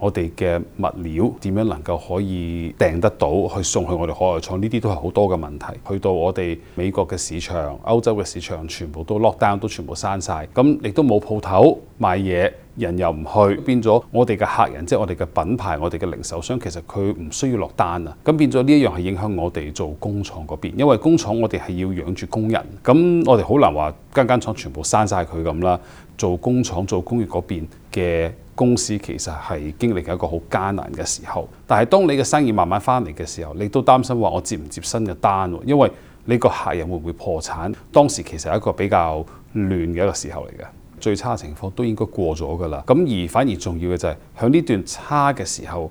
我哋嘅物料點樣能夠可以訂得到，去送去我哋海外廠，呢啲都係好多嘅問題。去到我哋美國嘅市場、歐洲嘅市場，全部都落 n 都全部刪晒。咁亦都冇鋪頭賣嘢，人又唔去，變咗我哋嘅客人，即係我哋嘅品牌、我哋嘅零售商，其實佢唔需要落單啊。咁變咗呢一樣係影響我哋做工廠嗰邊，因為工廠我哋係要養住工人，咁我哋好難話間間廠全部刪晒佢咁啦。做工廠做工業嗰邊。嘅公司其實係經歷緊一個好艱難嘅時候，但係當你嘅生意慢慢翻嚟嘅時候，你都擔心話我接唔接新嘅單，因為你個客人會唔會破產？當時其實係一個比較亂嘅一個時候嚟嘅，最差情況都應該過咗噶啦。咁而反而重要嘅就係喺呢段差嘅時候。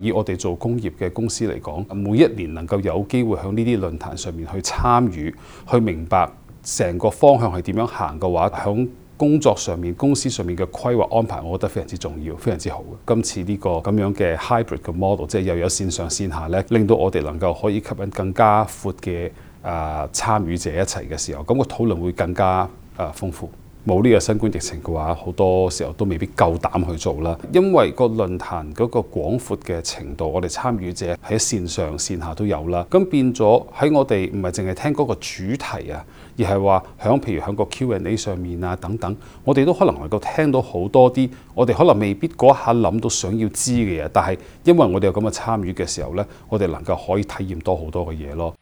以我哋做工业嘅公司嚟讲，每一年能够有机会响呢啲论坛上面去参与，去明白成个方向系点样行嘅话，响工作上面、公司上面嘅规划安排，我觉得非常之重要，非常之好嘅。今次呢个咁样嘅 hybrid 嘅 model，即系又有线上线下呢，令到我哋能够可以吸引更加阔嘅啊参与者一齐嘅时候，咁个讨论会更加啊丰富。冇呢個新冠疫情嘅話，好多時候都未必夠膽去做啦。因為個論壇嗰個廣闊嘅程度，我哋參與者喺線上線下都有啦。咁變咗喺我哋唔係淨係聽嗰個主題啊，而係話響譬如響個 Q and A 上面啊等等，我哋都可能能夠聽到好多啲我哋可能未必嗰一下諗到想要知嘅嘢。但係因為我哋有咁嘅參與嘅時候呢，我哋能夠可以體驗多好多嘅嘢咯。